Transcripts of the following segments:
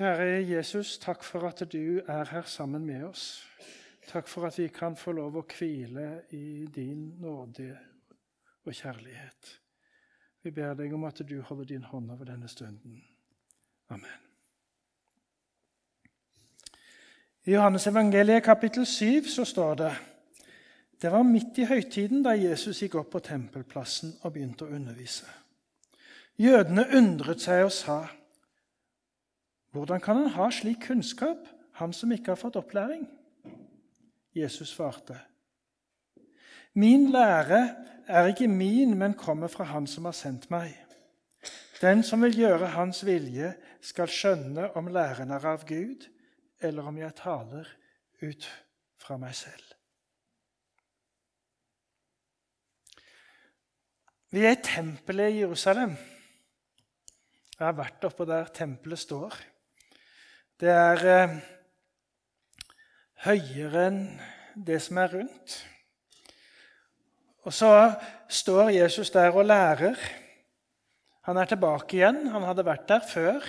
Kjære Jesus, takk for at du er her sammen med oss. Takk for at vi kan få lov å hvile i din nåde og kjærlighet. Vi ber deg om at du holder din hånd over denne stunden. Amen. I Johannes evangeliet kapittel 7 så står det det var midt i høytiden da Jesus gikk opp på tempelplassen og begynte å undervise. Jødene undret seg og sa, 'Hvordan kan han ha slik kunnskap, han som ikke har fått opplæring?' Jesus svarte, 'Min lære er ikke min, men kommer fra Han som har sendt meg.' 'Den som vil gjøre Hans vilje, skal skjønne om læren er av Gud, eller om jeg taler ut fra meg selv.' Vi er i tempelet i Jerusalem. Jeg har vært oppå der tempelet står. Det er eh, høyere enn det som er rundt. Og så står Jesus der og lærer. Han er tilbake igjen. Han hadde vært der før.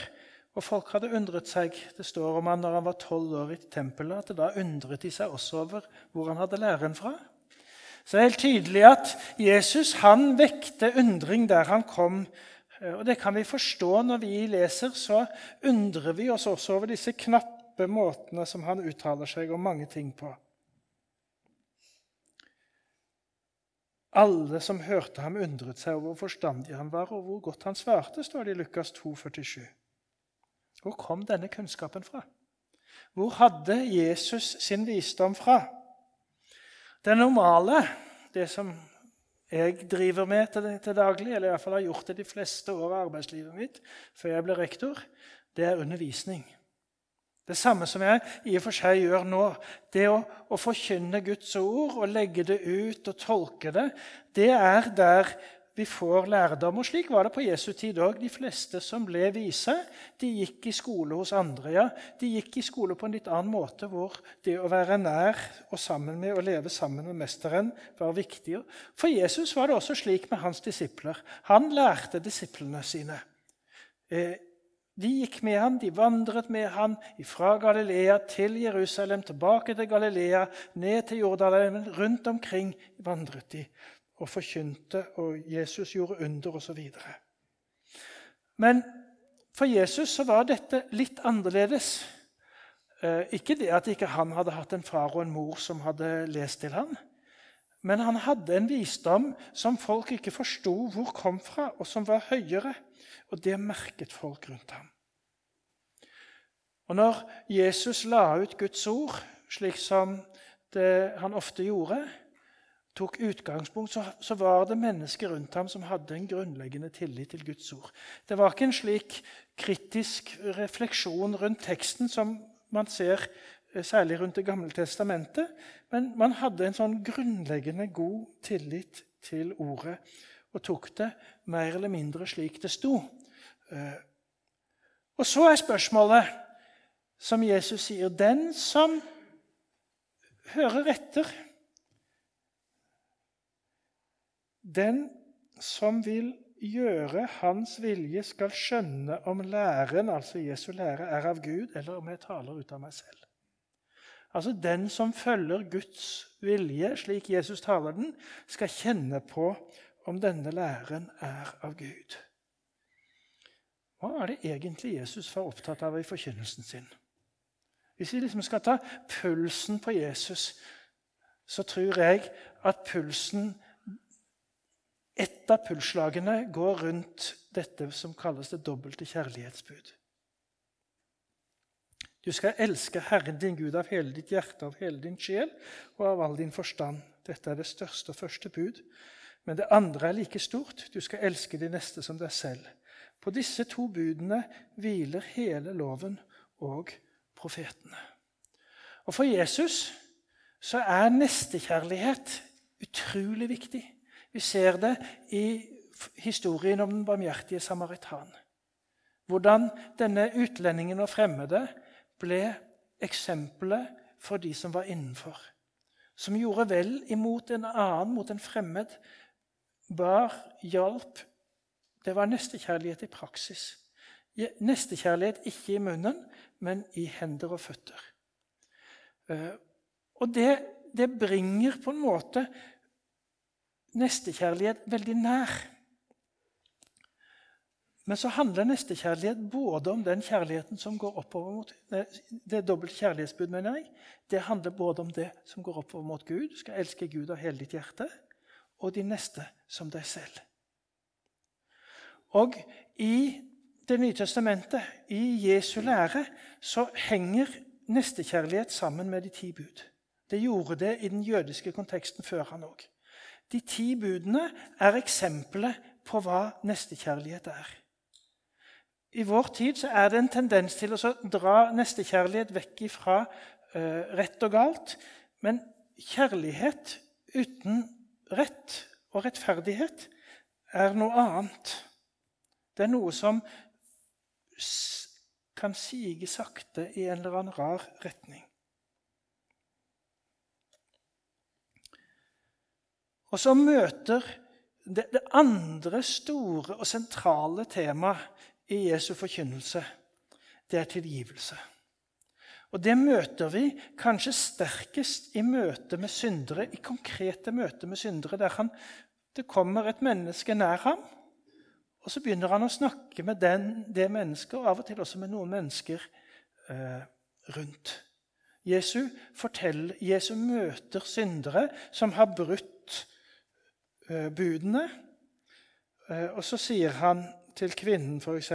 Og folk hadde undret seg. Det står om han når han var tolv år i tempelet, at da undret de seg også over hvor han hadde læren fra. Så det er helt tydelig at Jesus han vekte undring der han kom og Det kan vi forstå når vi leser. Så undrer vi oss også over disse knappe måtene som han uttaler seg om mange ting på. Alle som hørte ham, undret seg over hvor forstandig han var, og hvor godt han svarte, står det i Lukas 2, 47. Hvor kom denne kunnskapen fra? Hvor hadde Jesus sin visdom fra? Det normale, det som jeg driver med til, til daglig, eller i hvert fall har gjort det de fleste år av arbeidslivet mitt før jeg ble rektor, det er undervisning. Det samme som jeg i og for seg gjør nå. Det å, å forkynne Guds ord og legge det ut og tolke det, det er der vi får lærdom. Og slik var det på Jesu tid òg. De fleste som ble vise, de gikk i skole hos andre. ja. De gikk i skole på en litt annen måte, hvor det å være nær og sammen med og leve sammen med Mesteren var viktig. For Jesus var det også slik med hans disipler. Han lærte disiplene sine. Eh, de gikk med ham, de vandret med ham fra Galilea til Jerusalem, tilbake til Galilea, ned til jordalen, Rundt omkring vandret de og forkynte, og Jesus gjorde under osv. Men for Jesus så var dette litt annerledes. Eh, ikke det at ikke han hadde hatt en far og en mor som hadde lest til ham, men han hadde en visdom som folk ikke forsto hvor kom fra, og som var høyere. Og det merket folk rundt ham. Og når Jesus la ut Guds ord, slik som det han ofte gjorde, tok utgangspunkt, så, var det mennesker rundt ham som hadde en grunnleggende tillit til Guds ord. Det var ikke en slik kritisk refleksjon rundt teksten som man ser eh, særlig rundt Det gamle testamentet, men man hadde en sånn grunnleggende god tillit til ordet og tok det mer eller mindre slik det sto. Eh, og så er spørsmålet, som Jesus sier, den som hører etter Den som vil gjøre Hans vilje, skal skjønne om læren, altså Jesu lære, er av Gud, eller om jeg taler ut av meg selv. Altså Den som følger Guds vilje, slik Jesus taler den, skal kjenne på om denne læren er av Gud. Hva er det egentlig Jesus var opptatt av i forkynnelsen sin? Hvis vi liksom skal ta pulsen på Jesus, så tror jeg at pulsen et av pulsslagene går rundt dette som kalles det dobbelte kjærlighetsbud. Du skal elske Herren din Gud av hele ditt hjerte, av hele din sjel og av all din forstand. Dette er det største og første bud. Men det andre er like stort. Du skal elske de neste som deg selv. På disse to budene hviler hele loven og profetene. Og For Jesus så er nestekjærlighet utrolig viktig. Vi ser det i historien om den barmhjertige samaritan. Hvordan denne utlendingen og fremmede ble eksempelet for de som var innenfor. Som gjorde vel imot en annen, mot en fremmed. Bar, hjalp. Det var nestekjærlighet i praksis. Nestekjærlighet ikke i munnen, men i hender og føtter. Eh, og det, det bringer på en måte nestekjærlighet veldig nær. Men så handler nestekjærlighet både om den kjærligheten som går oppover mot Det er dobbelt kjærlighetsbud, mener jeg. Det handler både om det som går oppover mot Gud. Du skal elske Gud av hele ditt hjerte. Og de neste som deg selv. Og i Det nye testamentet, i Jesu lære, så henger nestekjærlighet sammen med de ti bud. Det gjorde det i den jødiske konteksten før han òg. De ti budene er eksempelet på hva nestekjærlighet er. I vår tid er det en tendens til å dra nestekjærlighet vekk fra uh, rett og galt. Men kjærlighet uten rett og rettferdighet er noe annet. Det er noe som kan sige sakte i en eller annen rar retning. Og så møter det, det andre store og sentrale temaet i Jesu forkynnelse, det er tilgivelse. Og Det møter vi kanskje sterkest i møte med syndere, i konkrete møter med syndere, der han, det kommer et menneske nær ham, og så begynner han å snakke med den, det mennesket, og av og til også med noen mennesker eh, rundt. Jesu, fortell, Jesu møter syndere som har brutt budene. Eh, og så sier han til kvinnen, f.eks.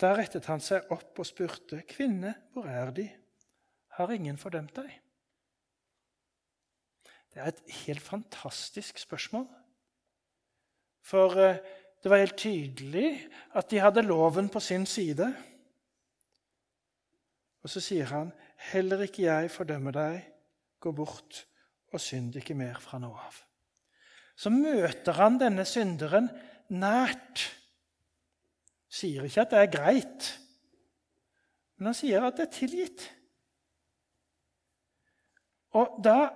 Da rettet han seg opp og spurte, 'Kvinne, hvor er De? Har ingen fordømt deg?' Det er et helt fantastisk spørsmål. For eh, det var helt tydelig at de hadde loven på sin side. Og så sier han, 'Heller ikke jeg fordømmer deg. Gå bort og synd ikke mer fra nå av.' Så møter han denne synderen nært. Sier ikke at det er greit, men han sier at det er tilgitt. Og da,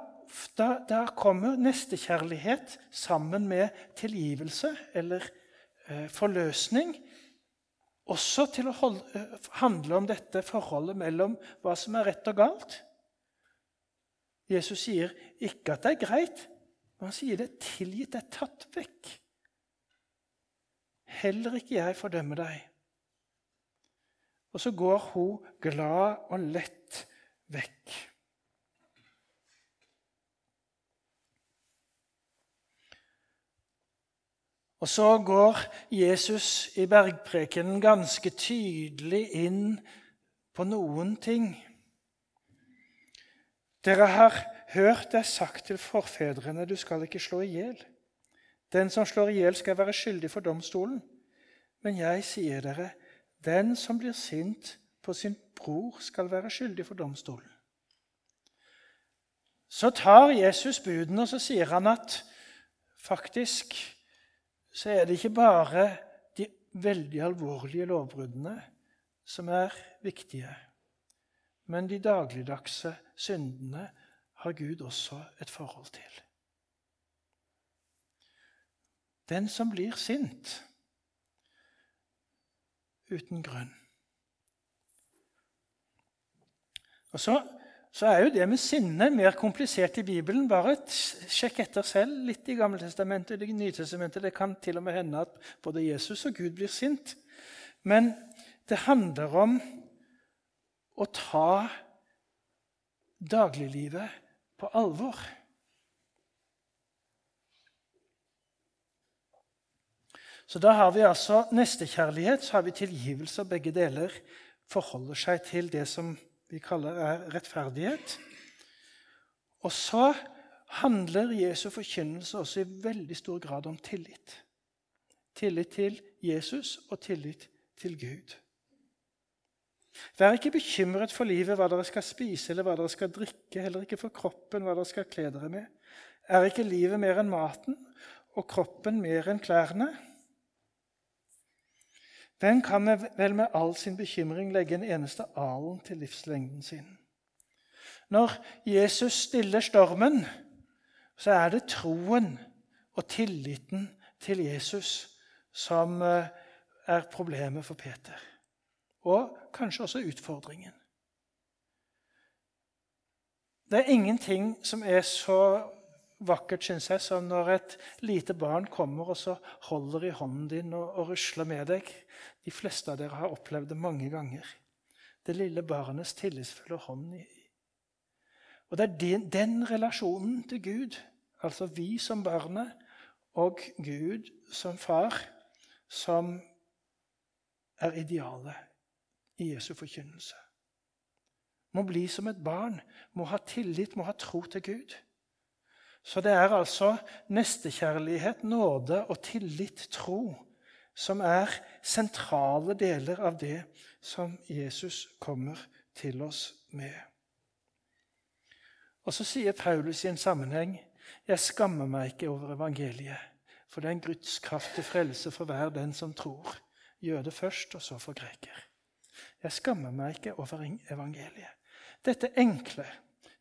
da, da kommer nestekjærlighet sammen med tilgivelse eller eh, forløsning. Også til å holde, eh, handle om dette forholdet mellom hva som er rett og galt. Jesus sier ikke at det er greit, men han sier det er tilgitt, det er tatt vekk. Heller ikke jeg fordømmer deg. Og så går hun glad og lett vekk. Og så går Jesus i bergprekenen ganske tydelig inn på noen ting. Dere har hørt det sagt til forfedrene, du skal ikke slå i hjel. Den som slår i hjel, skal være skyldig for domstolen. Men jeg sier dere, den som blir sint på sin bror, skal være skyldig for domstolen. Så tar Jesus budene og så sier han at faktisk så er det ikke bare de veldig alvorlige lovbruddene som er viktige, men de dagligdagse syndene har Gud også et forhold til. Den som blir sint uten grunn. Og så, så, er jo det med sinne mer komplisert i Bibelen. Bare sjekk etter selv litt i Gammeltestamentet og Det nye testamentet. Det kan til og med hende at både Jesus og Gud blir sint. Men det handler om å ta dagliglivet på alvor. Så da har vi altså nestekjærlighet, så har vi tilgivelse, og begge deler forholder seg til det som vi kaller er rettferdighet. Og så handler Jesu forkynnelse også i veldig stor grad om tillit. Tillit til Jesus og tillit til Gud. Vær ikke bekymret for livet, hva dere skal spise eller hva dere skal drikke, heller ikke for kroppen, hva dere skal kle dere med. Er ikke livet mer enn maten og kroppen mer enn klærne? Hvem kan vel med all sin bekymring legge en eneste alen til livslengden sin? Når Jesus stiller stormen, så er det troen og tilliten til Jesus som eh, er problemet for Peter. Og kanskje også utfordringen. Det er ingenting som er så vakkert, syns jeg, som når et lite barn kommer og så holder i hånden din og, og rusler med deg. De fleste av dere har opplevd det mange ganger. Det lille barnets tillitsfulle hånd. Og det er den, den relasjonen til Gud, altså vi som barnet og Gud som far, som er idealet i Jesu forkynnelse. Må bli som et barn, må ha tillit, må ha tro til Gud. Så det er altså nestekjærlighet, nåde og tillit, tro, som er sentrale deler av det som Jesus kommer til oss med. Og så sier Paulus i en sammenheng jeg skammer meg ikke over evangeliet, for det er en Guds frelse for hver den som tror. Jøde først, og så for greker. Jeg skammer meg ikke over evangeliet. Dette enkle,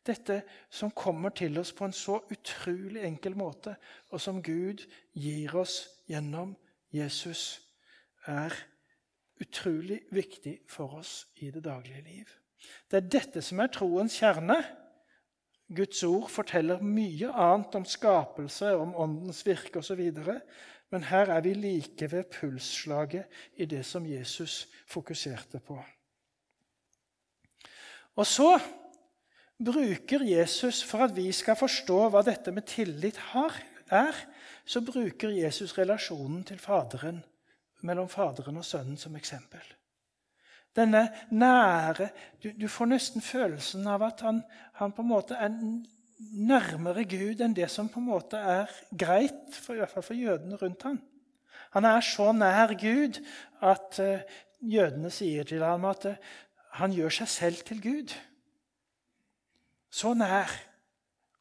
dette som kommer til oss på en så utrolig enkel måte, og som Gud gir oss gjennom Jesus, er utrolig viktig for oss i det daglige liv. Det er dette som er troens kjerne. Guds ord forteller mye annet om skapelse, om åndens virke osv. Men her er vi like ved pulsslaget i det som Jesus fokuserte på. Og så bruker Jesus, for at vi skal forstå hva dette med tillit har, er, så bruker Jesus relasjonen til faderen, mellom Faderen og Sønnen som eksempel. Denne nære Du, du får nesten følelsen av at han, han, på en måte er nærmere Gud enn det som på en måte er greit, for, i hvert fall for jødene rundt ham. Han er så nær Gud at uh, jødene sier til ham at uh, han gjør seg selv til Gud. Så nær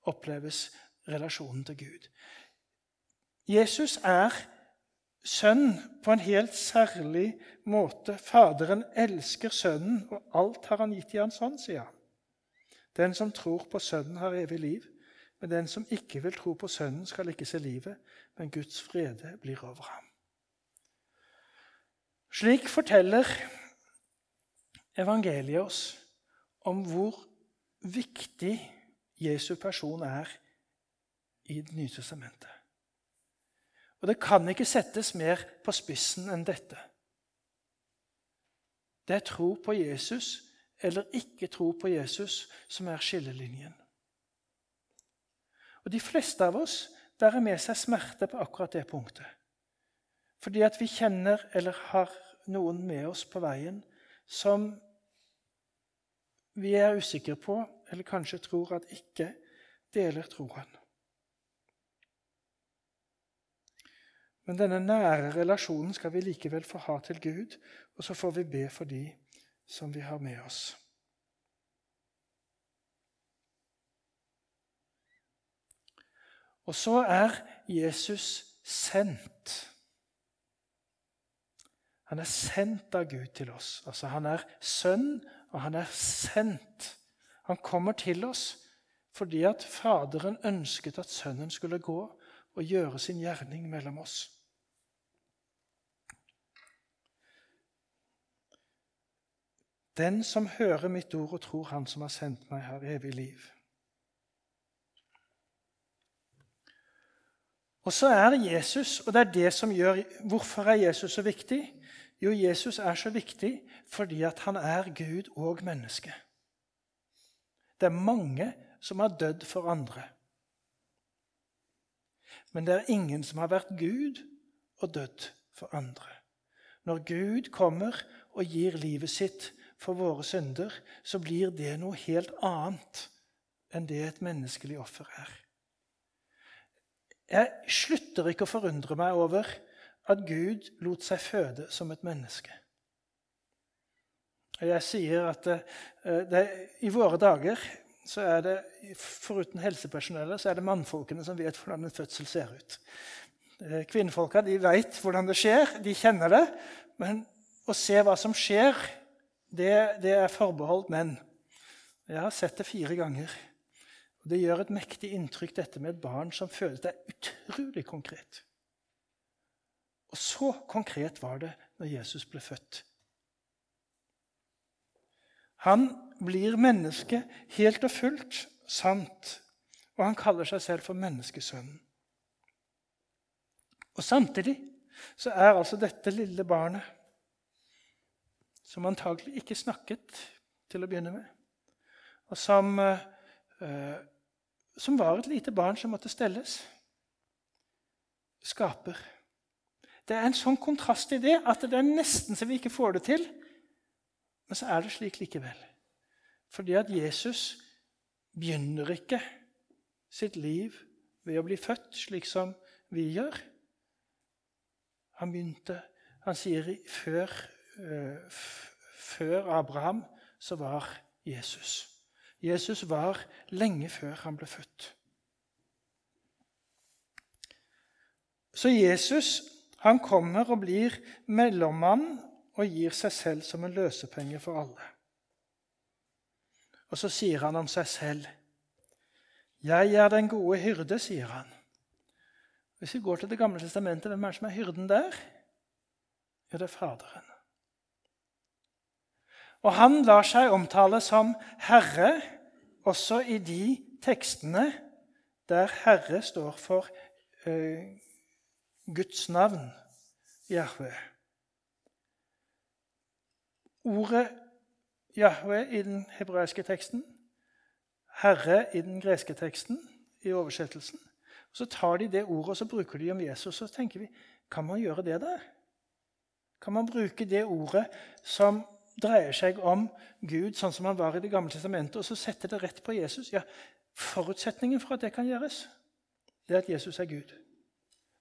oppleves relasjonen til Gud. Jesus er sønn på en helt særlig måte. Faderen elsker sønnen, og alt har han gitt i hans hånd, sier han. Den som tror på Sønnen, har evig liv. Men den som ikke vil tro på Sønnen, skal ikke se livet, men Guds frede blir over ham. Slik forteller evangeliet oss om hvor viktig Jesu person er i Det nye testamentet. Og det kan ikke settes mer på spissen enn dette. Det er tro på Jesus eller ikke tro på Jesus som er skillelinjen. Og De fleste av oss bærer med seg smerte på akkurat det punktet. Fordi at vi kjenner eller har noen med oss på veien som vi er usikre på, eller kanskje tror at ikke deler troen. Men denne nære relasjonen skal vi likevel få ha til Gud, og så får vi be for de som vi har med oss. Og så er Jesus sendt. Han er sendt av Gud til oss. Altså, han er sønn og han er sendt. Han kommer til oss fordi at Faderen ønsket at Sønnen skulle gå og gjøre sin gjerning mellom oss. Den som hører mitt ord og tror Han som har sendt meg, har evig liv. Og så er det Jesus, og det er det som gjør Hvorfor er Jesus så viktig? Jo, Jesus er så viktig fordi at han er Gud og menneske. Det er mange som har dødd for andre. Men det er ingen som har vært Gud og dødd for andre. Når Gud kommer og gir livet sitt for våre synder, så blir det noe helt annet enn det et menneskelig offer er. Jeg slutter ikke å forundre meg over at Gud lot seg føde som et menneske. Og Jeg sier at det, eh, det, i våre dager så er det, foruten helsepersonellet, så er det mannfolkene som vet hvordan en fødsel ser ut. Eh, kvinnefolka de vet hvordan det skjer, de kjenner det. Men å se hva som skjer, det, det er forbeholdt menn. Jeg har sett det fire ganger. Det gjør et mektig inntrykk, dette med et barn som føles. Det er utrolig konkret. Og så konkret var det når Jesus ble født. Han blir menneske helt og fullt sant, og han kaller seg selv for menneskesønnen. Og Samtidig så er altså dette lille barnet, som antagelig ikke snakket til å begynne med, og som, eh, som var et lite barn som måtte stelles, skaper. Det er en sånn kontrast i det at det er nesten så vi ikke får det til. Men så er det slik likevel. Fordi at Jesus begynner ikke sitt liv ved å bli født, slik som vi gjør. Han begynte Han sier før, før Abraham så var Jesus. Jesus var lenge før han ble født. Så Jesus han kommer og blir mellommann og gir seg selv som en løsepenge for alle. Og så sier han om seg selv 'Jeg er den gode hyrde', sier han. Hvis vi går til Det gamle testamentet, hvem er det som er hyrden der? Ja, det er Faderen. Og han lar seg omtale som Herre også i de tekstene der Herre står for uh, Guds navn, Jahve. Ordet Jahve i den hebraiske teksten, Herre i den greske teksten, i oversettelsen. Så tar de det ordet og så bruker de om Jesus. Så tenker vi kan man gjøre det der? Kan man bruke det ordet som dreier seg om Gud, sånn som han var i Det gamle testamentet, og så setter det rett på Jesus? Ja, Forutsetningen for at det kan gjøres, det er at Jesus er Gud.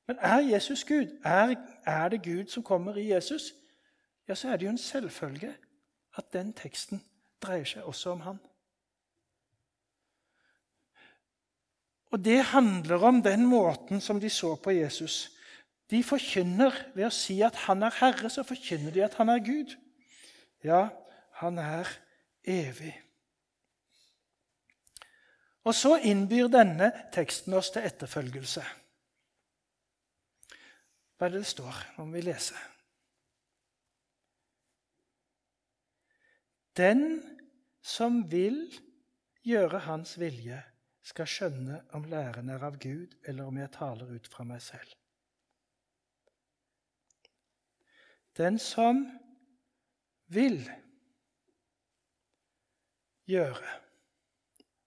Men er Jesus Gud? Er, er det Gud som kommer i Jesus? Ja, så er det jo en selvfølge at den teksten dreier seg også om han. Og det handler om den måten som de så på Jesus. De forkynner ved å si at han er Herre, så forkynner de at han er Gud. Ja, han er evig. Og så innbyr denne teksten oss til etterfølgelse. Hva er det det står om vi leser? Den som vil gjøre Hans vilje, skal skjønne om læren er av Gud, eller om jeg taler ut fra meg selv. Den som vil gjøre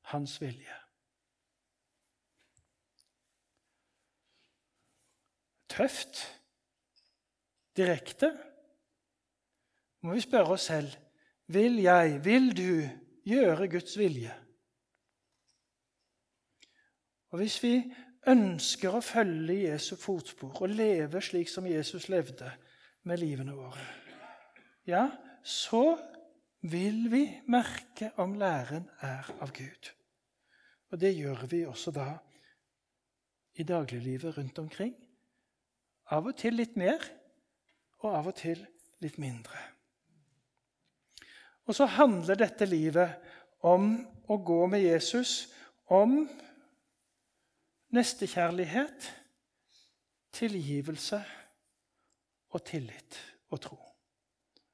Hans vilje. Tøft, direkte, må vi spørre oss selv vil jeg, vil du, gjøre Guds vilje? Og Hvis vi ønsker å følge Jesu fotspor og leve slik som Jesus levde med livene våre, ja, så vil vi merke om læren er av Gud. Og det gjør vi også da i dagliglivet rundt omkring. Av og til litt mer, og av og til litt mindre. Og så handler dette livet om å gå med Jesus, om nestekjærlighet, tilgivelse og tillit og tro.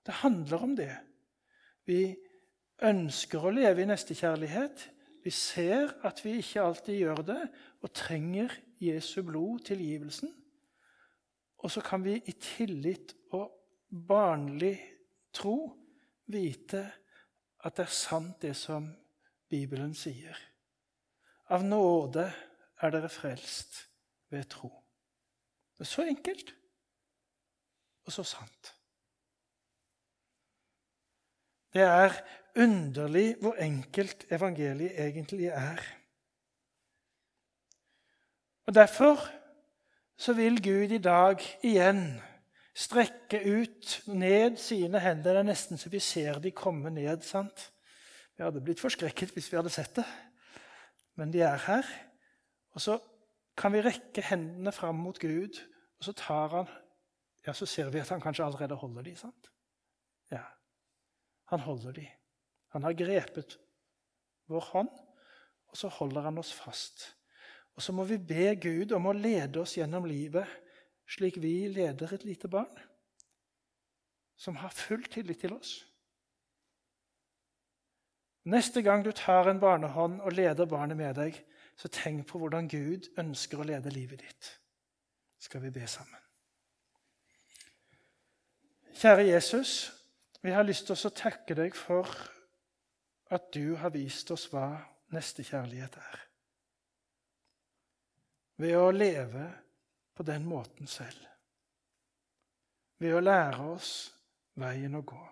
Det handler om det. Vi ønsker å leve i nestekjærlighet. Vi ser at vi ikke alltid gjør det, og trenger Jesu blod, tilgivelsen. Og så kan vi i tillit og barnlig tro vite at det er sant, det som Bibelen sier. Av nåde er dere frelst ved tro. Det er så enkelt og så sant. Det er underlig hvor enkelt evangeliet egentlig er. Og Derfor så vil Gud i dag igjen strekke ut ned sine hender. Det er nesten så vi ser de komme ned. sant? Vi hadde blitt forskrekket hvis vi hadde sett det, men de er her. Og så kan vi rekke hendene fram mot Gud, og så tar han Ja, så ser vi at han kanskje allerede holder de, sant? Ja, han holder de. Han har grepet vår hånd, og så holder han oss fast. Og så må vi be Gud om å lede oss gjennom livet slik vi leder et lite barn, som har full tillit til oss. Neste gang du tar en barnehånd og leder barnet med deg, så tenk på hvordan Gud ønsker å lede livet ditt. Skal vi be sammen? Kjære Jesus, vi har lyst til å takke deg for at du har vist oss hva nestekjærlighet er. Ved å leve på den måten selv. Ved å lære oss veien å gå.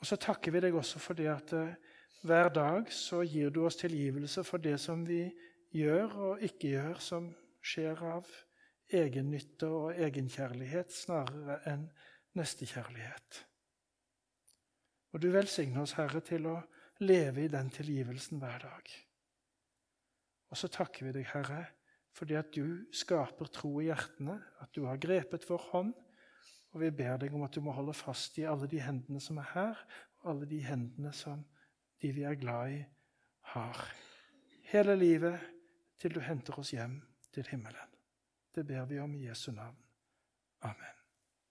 Og så takker vi deg også for det at eh, hver dag så gir du oss tilgivelse for det som vi gjør og ikke gjør, som skjer av egennytte og egenkjærlighet snarere enn nestekjærlighet. Og du velsigner oss, Herre, til å leve i den tilgivelsen hver dag. Og så takker vi deg, Herre, fordi at du skaper tro i hjertene, at du har grepet vår hånd, og vi ber deg om at du må holde fast i alle de hendene som er her, og alle de hendene som de vi er glad i, har. Hele livet til du henter oss hjem til himmelen. Det ber vi om i Jesu navn. Amen.